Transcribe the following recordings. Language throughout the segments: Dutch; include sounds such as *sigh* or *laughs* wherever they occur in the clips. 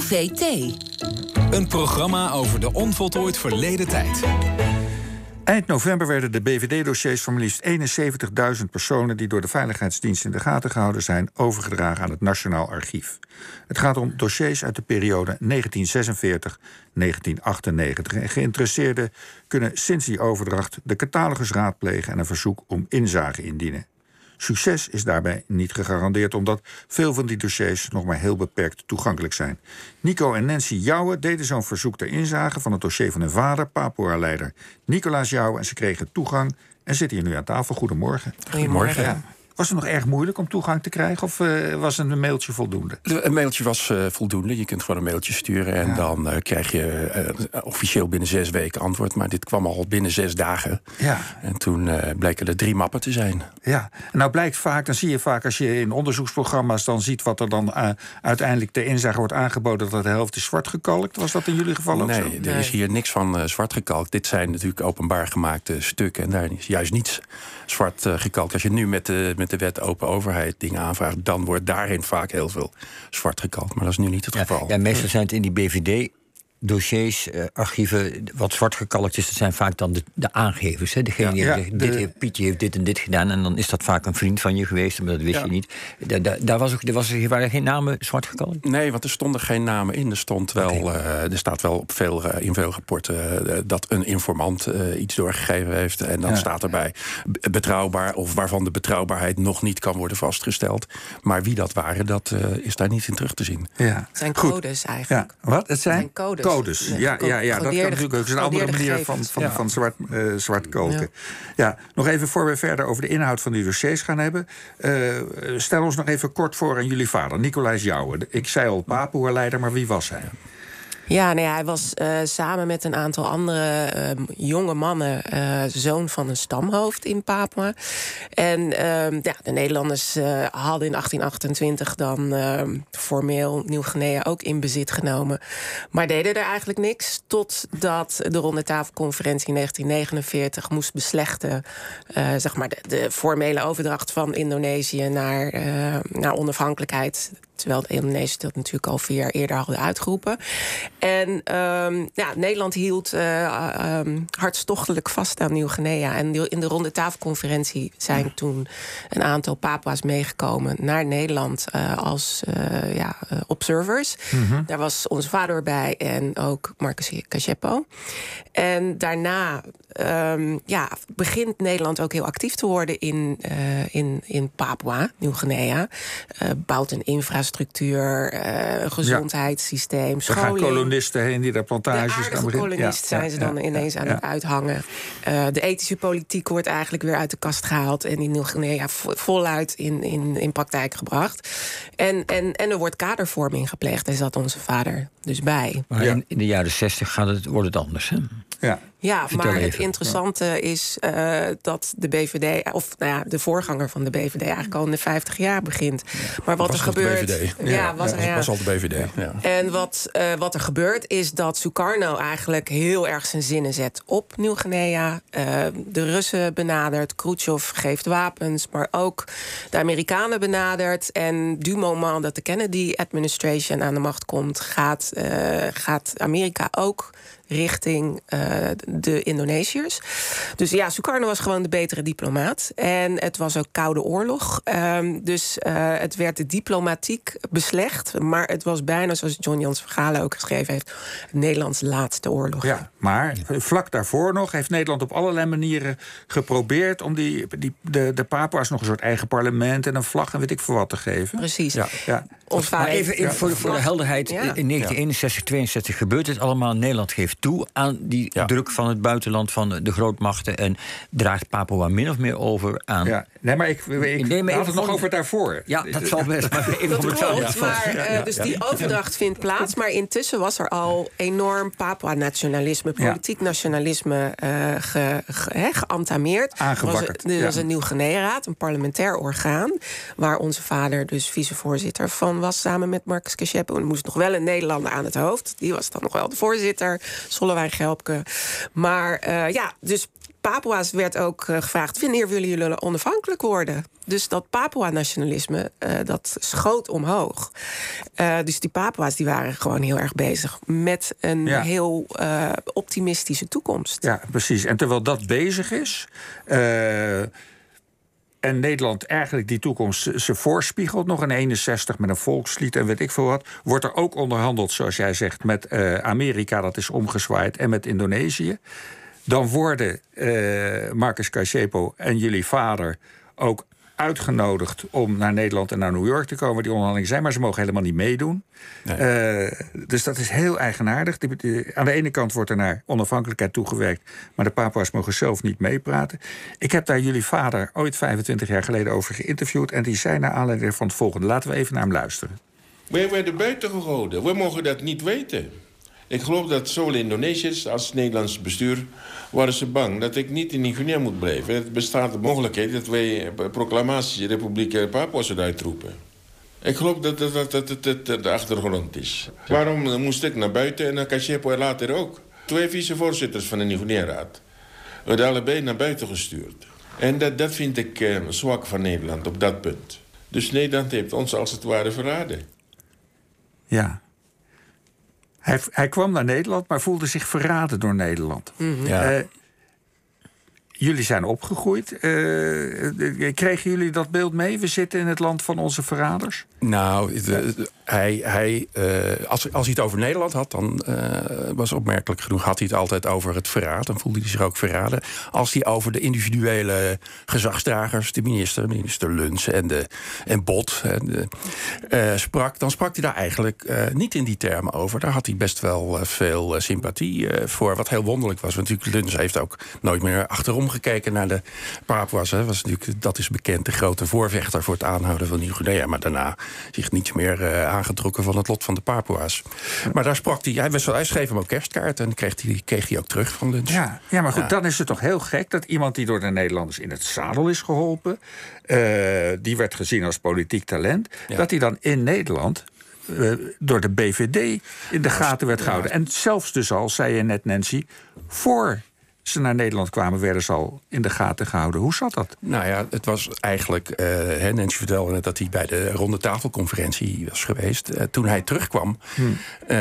OVT. Een programma over de onvoltooid verleden tijd. Eind november werden de BVD-dossiers van maar liefst 71.000 personen die door de Veiligheidsdienst in de gaten gehouden zijn, overgedragen aan het Nationaal Archief. Het gaat om dossiers uit de periode 1946-1998. En geïnteresseerden kunnen sinds die overdracht de catalogus raadplegen en een verzoek om inzage indienen. Succes is daarbij niet gegarandeerd, omdat veel van die dossiers nog maar heel beperkt toegankelijk zijn. Nico en Nancy Jouwe deden zo'n verzoek ter inzage van het dossier van hun vader, Papua-leider Nicolaas Jouwe, en ze kregen toegang en zitten hier nu aan tafel. Goedemorgen. Goedemorgen. Ja. Was het nog erg moeilijk om toegang te krijgen of uh, was een mailtje voldoende? Een mailtje was uh, voldoende. Je kunt gewoon een mailtje sturen en ja. dan uh, krijg je officieel binnen zes weken antwoord. Maar dit kwam al binnen zes dagen. Ja. En toen bleken er drie mappen te zijn. Ja, en nou blijkt vaak, dan zie je vaak als je in onderzoeksprogramma's dan ziet wat er dan uiteindelijk ter inzage wordt aangeboden, dat de helft is zwart gekalkt. Was dat in jullie geval ook nee, zo? Nee, er is hier niks van zwart gekalkt. Dit zijn natuurlijk openbaar gemaakte stukken en daar is juist niets zwart gekalkt. Als je nu met de, met de wet open overheid dingen aanvraagt, dan wordt daarin vaak heel veel zwart gekalkt. Maar dat is nu niet het ja, geval. Ja, meestal zijn het in die BVD dossiers, uh, archieven, wat zwart gekalkt is, dat zijn vaak dan de, de aangevers. Hè? Degene die ja, zegt, dit heeft, Pietje heeft dit en dit gedaan. En dan is dat vaak een vriend van je geweest, maar dat wist ja. je niet. Da, da, daar was ook, er was, er waren geen namen zwart gekalkt? Nee, want er stonden geen namen in. Er, stond wel, okay. uh, er staat wel op veel, uh, in veel rapporten dat een informant iets doorgegeven heeft. En dan staat erbij betrouwbaar, of waarvan de betrouwbaarheid nog niet kan worden vastgesteld. Maar wie dat waren, dat is daar niet in terug te zien. Ja. Het zijn codes eigenlijk. Wat? Het zijn, zijn codes. Codes. Ja, ja, ja, dat kan natuurlijk ook. Is een andere manier van, van, ja. van zwart, uh, zwart koken. Ja. nog even voor we verder over de inhoud van die dossiers gaan hebben. Uh, stel ons nog even kort voor aan jullie vader, Nicolaas Jouwe. Ik zei al Papoerleider, maar wie was hij? Ja, nee, hij was uh, samen met een aantal andere uh, jonge mannen uh, zoon van een stamhoofd in Papua. En ja, de Nederlanders hadden in 1828 dan formeel Nieuw-Guinea ook in bezit genomen. Maar deden er eigenlijk niks totdat de rondetafelconferentie in 1949 moest beslechten zeg maar de, de, formele overdracht van Indonesië naar, naar onafhankelijkheid. Terwijl de Indonesiërs dat natuurlijk al vier jaar eerder hadden uitgeroepen. En um, ja, Nederland hield uh, um, hartstochtelijk vast aan Nieuw-Guinea. En in de ronde tafelconferentie zijn ja. toen een aantal Papua's meegekomen naar Nederland uh, als uh, ja, observers. Mm -hmm. Daar was onze vader bij en ook Marcus Cachepo. En daarna um, ja, begint Nederland ook heel actief te worden in, in, in Papua, Nieuw-Guinea. bouwt een infrastructuur, een gezondheidssysteem, ja. scholing. kolonisten heen die daar plantages gaan beginnen. kolonist ja, zijn ze dan ineens aan het uithangen. Uh, de ethische politiek wordt eigenlijk weer uit de kast gehaald... en in Nieuw-Guinea voluit in, in, in praktijk gebracht. En, en, en er wordt kadervorming gepleegd. Daar zat onze vader dus bij. Maar in, in de jaren zestig gaat het, wordt het anders, hè? Ja. Ja, maar even. het interessante ja. is uh, dat de BVD, of nou ja, de voorganger van de BVD, eigenlijk al in de 50 jaar begint. Maar wat was er gebeurt. BVD. Ja, was, ja, was al de BVD. En wat, uh, wat er gebeurt is dat Sukarno eigenlijk heel erg zijn zinnen zet op Nieuw-Guinea. Uh, de Russen benadert, Khrushchev geeft wapens, maar ook de Amerikanen benadert. En du moment dat de Kennedy-administration aan de macht komt, gaat, gaat Amerika ook richting uh, de Indonesiërs. Dus ja, Sukarno was gewoon de betere diplomaat. En het was ook Koude Oorlog. Um, dus uh, het werd de diplomatiek beslecht. Maar het was bijna, zoals John Jans Vergalen ook geschreven heeft... Nederlands laatste oorlog. Ja, maar vlak daarvoor nog heeft Nederland op allerlei manieren geprobeerd... om die, die, de, de Papua's nog een soort eigen parlement en een vlag en weet ik veel wat te geven. Precies. Ja, maar even, even ja. voor, de, voor de helderheid. Ja. In 1961, 62 gebeurt het allemaal. Nederland geeft toe aan die ja. druk van het buitenland, van de grootmachten. En draagt Papua min of meer over aan. Ja. Nee, maar ik, ik, ik neem had het nog over daarvoor. Ja, dat zal best. Maar even dat klopt, maar, uh, dus die overdracht vindt plaats. Maar intussen was er al enorm Papua-nationalisme, politiek nationalisme uh, ge, ge, he, geantameerd. Aangewakkerd. Er was een nieuw Generaat, een parlementair orgaan. Waar onze vader dus vicevoorzitter van was samen met Marcus Cachepo. En er moest nog wel een Nederlander aan het hoofd. Die was dan nog wel de voorzitter. Sollewijn Gelpke. Maar uh, ja, dus Papua's werd ook gevraagd: wanneer willen jullie onafhankelijk worden? Dus dat Papua-nationalisme, dat schoot omhoog. dus die Papua's die waren gewoon heel erg bezig met een heel optimistische toekomst. Ja, precies. En terwijl dat bezig is en Nederland eigenlijk die toekomst ze voorspiegelt, nog in 61 met een volkslied en weet ik veel wat, wordt er ook onderhandeld, zoals jij zegt, met uh, Amerika, dat is omgezwaaid, en met Indonesië. Dan worden uh, Marcus Cachepo en jullie vader ook uitgenodigd om naar Nederland en naar New York te komen. Die onderhandelingen zijn, maar ze mogen helemaal niet meedoen. Nee. Uh, dus dat is heel eigenaardig. aan de ene kant wordt er naar onafhankelijkheid toegewerkt, maar de papa's mogen zelf niet meepraten. Ik heb daar jullie vader ooit 25 jaar geleden over geïnterviewd en die zei naar aanleiding van het volgende. Laten we even naar hem luisteren. Wij werden buiten gehouden. We mogen dat niet weten. Ik geloof dat zowel Indonesiërs als Nederlands bestuur waren ze bang dat ik niet in Guinea moet blijven. Het bestaat de mogelijkheid dat wij proclamatie Republiek Papua zouden uitroepen. Ik geloof dat dat, dat, dat, dat, dat de achtergrond is. Waarom moest ik naar buiten en naar Kachepo later ook? Twee vicevoorzitters van de Guinea-raad. werden allebei naar buiten gestuurd. En dat, dat vind ik eh, zwak van Nederland op dat punt. Dus Nederland heeft ons als het ware verraden. Ja. Hij, hij kwam naar Nederland, maar voelde zich verraden door Nederland. Mhm. ja. Uh, jullie zijn opgegroeid. Uh, kregen jullie dat beeld mee? We zitten in het land van onze verraders? Nou, hij, hij, uh, als, als hij het over Nederland had, dan uh, was opmerkelijk genoeg, had hij het altijd over het verraad. Dan voelde hij zich ook verraden. Als hij over de individuele gezagsdragers, de minister, minister Luns en, de, en Bot, de, sprak, dan sprak hij daar eigenlijk niet in die termen over. Daar had hij best wel veel sympathie voor. Wat heel wonderlijk was. Want natuurlijk, Luns heeft ook nooit meer achterom gekeken naar de Papua's. Hè. Was natuurlijk, dat is bekend, de grote voorvechter voor het aanhouden van Nieuw-Guinea. Maar daarna zich niets meer uh, aangetrokken van het lot van de Papua's. Maar daar sprak hij, hij, hij schreef hem ook kerstkaart en kreeg hij, kreeg hij ook terug van Luns. Ja, ja maar goed, dan is het toch heel gek dat iemand die door de Nederlanders in het zadel is geholpen, uh, die werd gezien als politiek talent, dat hij dan in Nederland uh, door de BVD in de gaten werd gehouden. En zelfs dus al, zei je net Nancy, voor ze naar Nederland kwamen, werden ze al in de gaten gehouden. Hoe zat dat? Nou ja, het was eigenlijk. Uh, Nancy vertelde net dat hij bij de ronde tafelconferentie was geweest. Uh, toen hij terugkwam, hmm. uh,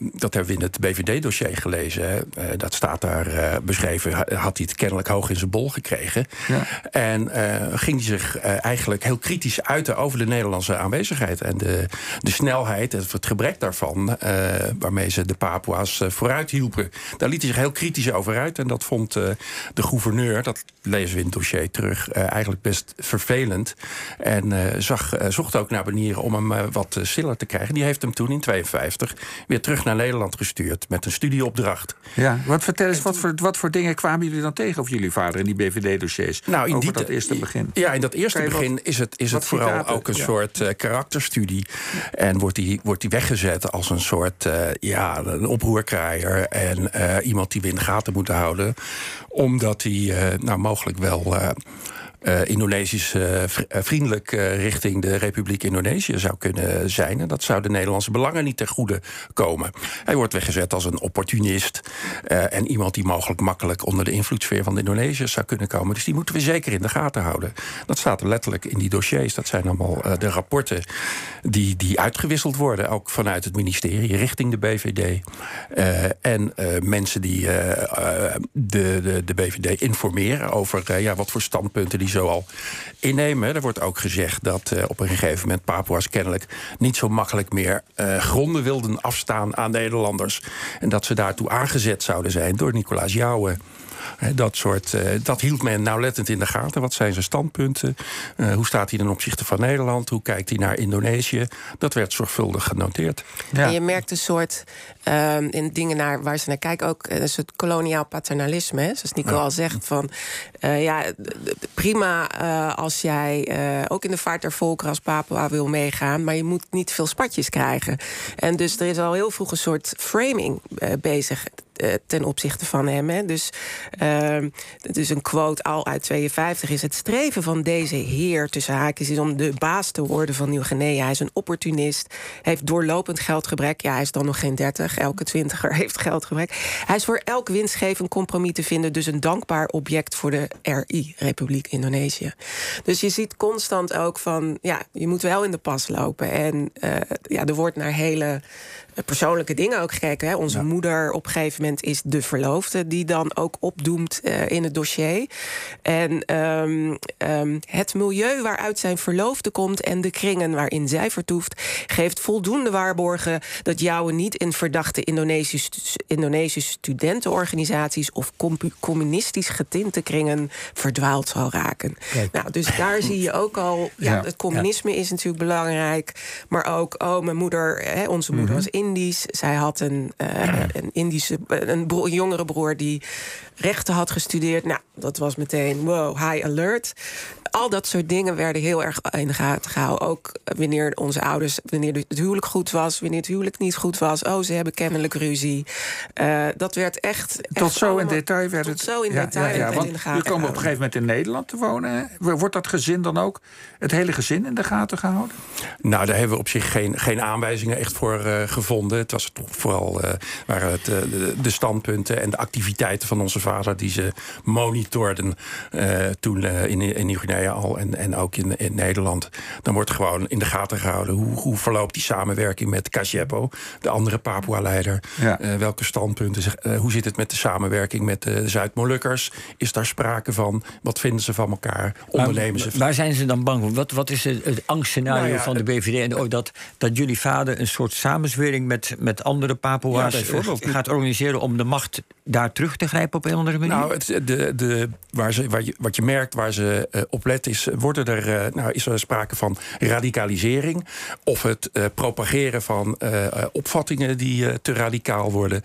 dat hebben we in het BVD-dossier gelezen. dat staat daar beschreven. Had hij het kennelijk hoog in zijn bol gekregen. Ja. En ging hij zich eigenlijk heel kritisch uiten over de Nederlandse aanwezigheid. En de, de snelheid, het, het gebrek daarvan, waarmee ze de Papua's vooruit hielpen. Daar liet hij zich heel kritisch over uit. En dat vond uh, de gouverneur, dat lezen we in het dossier terug, uh, eigenlijk best vervelend. En uh, zag, zocht ook naar manieren om hem wat stiller te krijgen. Die heeft hem toen in 52 weer terug naar Nederland gestuurd met een studieopdracht. Ja, wat vertel eens, wat voor, wat voor dingen kwamen jullie dan tegen of jullie vader in die BVD-dossiers? Nou, in over dat eerste begin. Ja, in dat eerste begin wat, is het, is het vooral citaten? ook een ja. soort karakterstudie. En wordt die, wordt die weggezet als een soort ja, een oproerkraaier en iemand die we in de gaten moeten houden omdat hij uh, nou, mogelijk wel uh, uh, Indonesisch uh, vriendelijk uh, richting de Republiek Indonesië zou kunnen zijn. En dat zou de Nederlandse belangen niet ten goede komen. Hij wordt weggezet als een opportunist en iemand die mogelijk makkelijk onder de invloedssfeer van de Indonesiërs zou kunnen komen. Dus die moeten we zeker in de gaten houden. Dat staat er letterlijk in die dossiers. Dat zijn allemaal de rapporten die, die uitgewisseld worden, ook vanuit het ministerie richting de BVD. en mensen die de, de, de BVD informeren over ja, wat voor standpunten die zo al innemen. Er wordt ook gezegd dat uh, op een gegeven moment Papua's kennelijk niet zo makkelijk meer uh, gronden wilden afstaan aan Nederlanders. En dat ze daartoe aangezet zouden zijn door Nicolaas Jouwen. Dat, soort, uh, dat hield men nauwlettend in de gaten. Wat zijn zijn standpunten? Uh, hoe staat hij ten opzichte van Nederland? Hoe kijkt hij naar Indonesië? Dat werd zorgvuldig genoteerd. Ja. En je merkt een soort uh, in dingen naar waar ze naar kijken ook een soort koloniaal paternalisme. Hè? Zoals Nico ja. al zegt van uh, ja, prima als jij ook in de vaart der volkeren als Papua wil meegaan, maar je moet niet veel spatjes krijgen. En dus er is al heel vroeg een soort framing bezig ten opzichte van hem. Hè. Dus is een quote al uit 52 is het streven van deze heer tussen haakjes is om de baas te worden van Nieuw-Guinea. Hij is een opportunist, heeft doorlopend geldgebrek. Ja, hij is dan nog geen 30. Elke twintiger *laughs* heeft geldgebrek. Hij is voor elk winstgevend compromis te vinden, dus een dankbaar object voor de RI, Republiek Indonesië. Dus je ziet constant ook van, ja, je moet wel in de pas lopen. En uh, ja, er wordt naar hele persoonlijke dingen ook gekeken. Hè. Onze moeder op een gegeven moment is de verloofde die dan ook opdoemt uh, in het dossier. En um, um, het milieu waaruit zijn verloofde komt en de kringen waarin zij vertoeft, geeft voldoende waarborgen dat Jouwe niet in verdachte Indonesische, Indonesische studentenorganisaties of communistisch getinte kringen verdwaald zal raken. Nou, dus daar *laughs* zie je ook al, ja, ja het communisme is natuurlijk belangrijk, maar ook, oh, mijn moeder, hè, onze moeder mm -hmm. was Indisch. Zij had een, uh, een Indische, een, een jongere broer die rechten had gestudeerd. Nou, dat was meteen wow, high alert al dat soort dingen werden heel erg in de gaten gehouden. Ook wanneer onze ouders, wanneer het huwelijk goed was, wanneer het huwelijk niet goed was. Oh, ze hebben kennelijk ruzie. Uh, dat werd echt. Tot echt zo allemaal, in detail werd het. Tot zo in ja, detail ja, ja, want in de gaten. U komen op een gegeven moment in Nederland te wonen. Wordt dat gezin dan ook, het hele gezin in de gaten gehouden? Nou, daar hebben we op zich geen, geen aanwijzingen echt voor uh, gevonden. Het was toch vooral uh, waren het, de, de, standpunten en de activiteiten van onze vader die ze monitorden toen in, in Al en, en ook in, in Nederland. Dan wordt gewoon in de gaten gehouden hoe, hoe verloopt die samenwerking met Kajepo, de andere Papua-leider. Ja. Uh, welke standpunten, uh, hoe zit het met de samenwerking met de Zuid-Molukkers? Is daar sprake van? Wat vinden ze van elkaar? Ondernemen ze? Waar zijn ze dan bang voor? Wat, wat is het, het angstscenario nou ja, van de BVD? En ook dat, dat jullie vader een soort samenzwering met, met andere Papua's ja, gaat organiseren om de macht daar terug te grijpen op een andere manier? Nou, het, de, de, waar ze, waar je, wat je merkt waar ze uh, op is, worden er, nou, is er sprake van radicalisering of het uh, propageren van uh, opvattingen die te radicaal worden.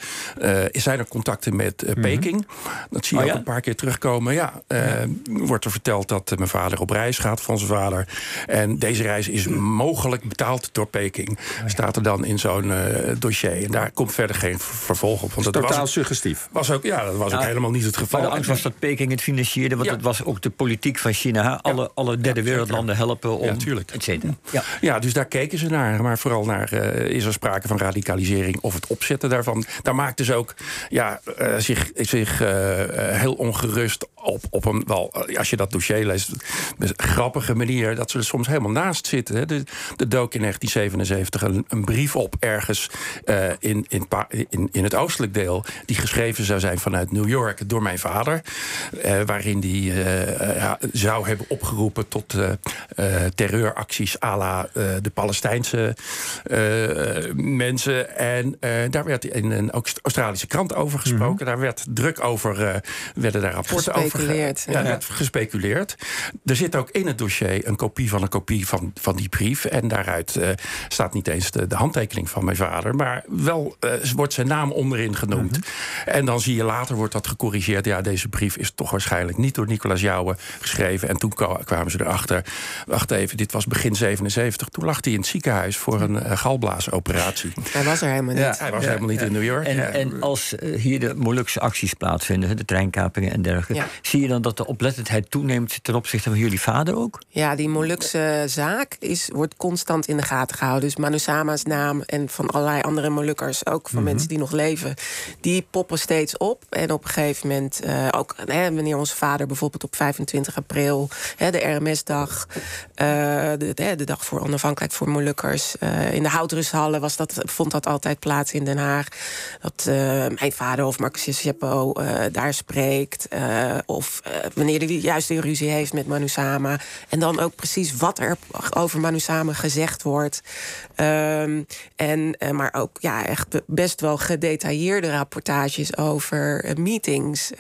zijn er contacten met mm -hmm. Peking? Dat zie je oh, ook ja? een paar keer terugkomen. Ja, ja. wordt er verteld dat mijn vader op reis gaat van zijn vader. En deze reis is mogelijk betaald door Peking. Oh, Staat er dan in zo'n dossier. En daar komt verder geen vervolg op. Want dat totaal was, suggestief. Was ook, ja, dat was ook helemaal niet het geval. Maar de angst was dat Peking het financierde, want dat was ook de politiek van China. Alle, alle derde wereldlanden helpen om, ja, et cetera. Ja. ja, dus daar keken ze naar. Maar vooral naar, uh, is er sprake van radicalisering of het opzetten daarvan. Daar maakten ze ook ja, uh, zich, zich uh, heel ongerust op, op een, wel, als je dat dossier leest, een grappige manier, dat ze er soms helemaal naast zitten. Hè. De, de dook in 1977 een, een brief op ergens in, in, in, in het oostelijk deel, die geschreven zou zijn vanuit New York door mijn vader, waarin die ja, zou hebben opgeroepen tot uh, terreuracties à la uh, de Palestijnse uh, mensen. En daar werd in een Australische krant over gesproken. Mm -hmm. Daar werd druk over, werden daar rapporten over gespeculeerd. Ja, ja. gespeculeerd. Er zit ook in het dossier een kopie van een kopie van, van die brief. En daaruit staat niet eens de, de, handtekening van mijn vader. Maar wel wordt zijn naam onderin genoemd. Mm -hmm. En dan zie je later wordt dat gecorrigeerd. Ja, deze brief is toch waarschijnlijk niet door Nicolaas Jouwe geschreven. En toen kwamen ze erachter. Wacht even, dit was begin 77. Toen lag hij in het ziekenhuis voor een uh, galblaasoperatie. Hij was er helemaal niet. Ja, hij was ja, helemaal niet ja. in New York. En, en als uh, hier de Molukse acties plaatsvinden, de treinkapingen en dergelijke, zie je dan dat de oplettendheid toeneemt ten opzichte van jullie vader ook? Ja, die Molukse zaak is, wordt constant in de gaten gehouden. Dus Manusama's naam en van allerlei andere Molukkers, ook van mm -hmm. mensen die nog leven, die poppen steeds op. En op een gegeven moment, uh, ook hè, wanneer onze vader bijvoorbeeld op 25 april, de RMS-dag, uh, de, dag voor onafhankelijkheid voor Molukkers, uh, in de houtrusthallen was dat, vond dat altijd plaats in Den Haag. Dat uh, mijn vader of Marcus Jeppo daar spreekt. of wanneer hij juist een ruzie heeft met Manusama. En dan ook precies wat er over Manusama gezegd wordt. Um, en, maar ook ja, echt best wel gedetailleerde rapportages over meetings.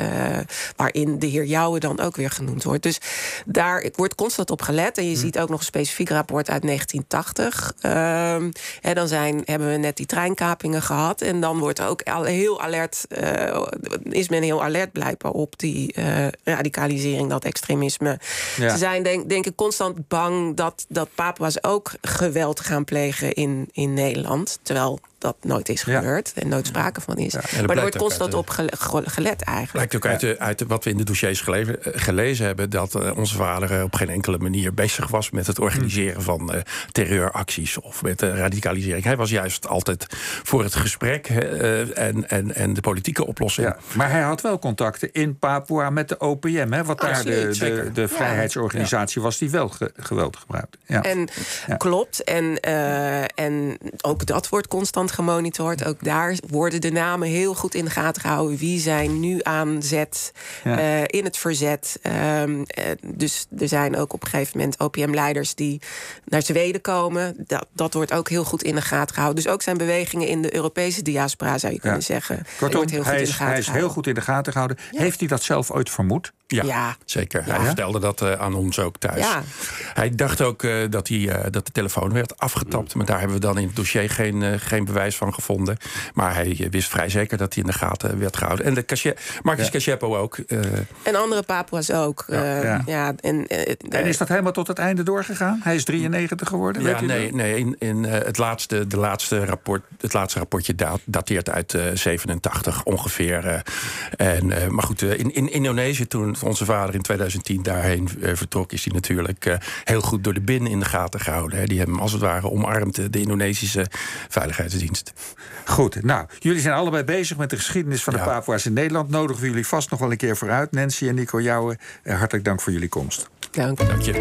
waarin de heer Jouwe dan ook weer genoemd wordt. Dus daar wordt constant op gelet. En je hmm. ziet ook nog een specifiek rapport uit 1980. Um, hè, dan zijn, hebben we net die treinkapingen gehad. En dan wordt ook al heel alert, uh, is men heel alert blijkbaar op die uh, radicalisering, dat extremisme. Ja. Ze zijn denk, denk ik constant bang dat, dat Papua's ook geweld gaan plegen in, in Nederland. Terwijl dat nooit is gebeurd en nooit sprake van is. maar er wordt constant op gelet eigenlijk. Blijkt ook uit, de, uit wat we in de dossiers gelezen, gelezen hebben, dat onze vader op geen enkele manier bezig was met het organiseren van terreuracties of met radicalisering. Hij was juist altijd voor het gesprek en, en, en de politieke oplossing. Ja, maar hij had wel contacten in Papua met de OPM, hè, wat daar de, de, de, vrijheidsorganisatie was die wel geweld gebruikte. Ja. En klopt. En, uh, en ook dat wordt constant gemonitord. Ook daar worden de namen heel goed in de gaten gehouden. Wie zijn nu aan zet uh, in het verzet. Um, dus er zijn ook op een gegeven moment OPM-leiders die naar Zweden komen. Dat, dat wordt ook heel goed in de gaten gehouden. Dus ook zijn bewegingen in de Europese diaspora, zou je kunnen zeggen. Kortom, heel hij, is, hij is heel goed in de gaten gehouden. Heeft hij dat zelf ooit vermoed? Ja, zeker. Hij vertelde dat uh, aan ons ook thuis. Hij dacht ook uh, dat, hij, uh, dat de telefoon werd afgetapt. Maar daar hebben we dan in het dossier geen, geen bewijs van gevonden. Maar hij wist vrij zeker dat hij in de gaten werd gehouden. En de Cachet, Marcus ja. ook. En andere Papua's ook. Ja. ja. en, en is dat helemaal tot het einde doorgegaan? Hij is 93 geworden? Ja, nee, nee in, in, het, laatste, de laatste rapport, het laatste rapportje dateert uit 87 ongeveer. en, maar goed, in, in Indonesië toen onze vader in 2010 daarheen uh, vertrok, is hij natuurlijk uh, heel goed door de binnen in de gaten gehouden. Hè. Die hebben hem als het ware omarmd, de Indonesische Veiligheidsdienst. Goed, nou, jullie zijn allebei bezig met de geschiedenis van de ja. Papua's in Nederland. Nodigen we jullie vast nog wel een keer vooruit. Nancy en Nico Jouwen, uh, hartelijk dank voor jullie komst. Dank. Dank je.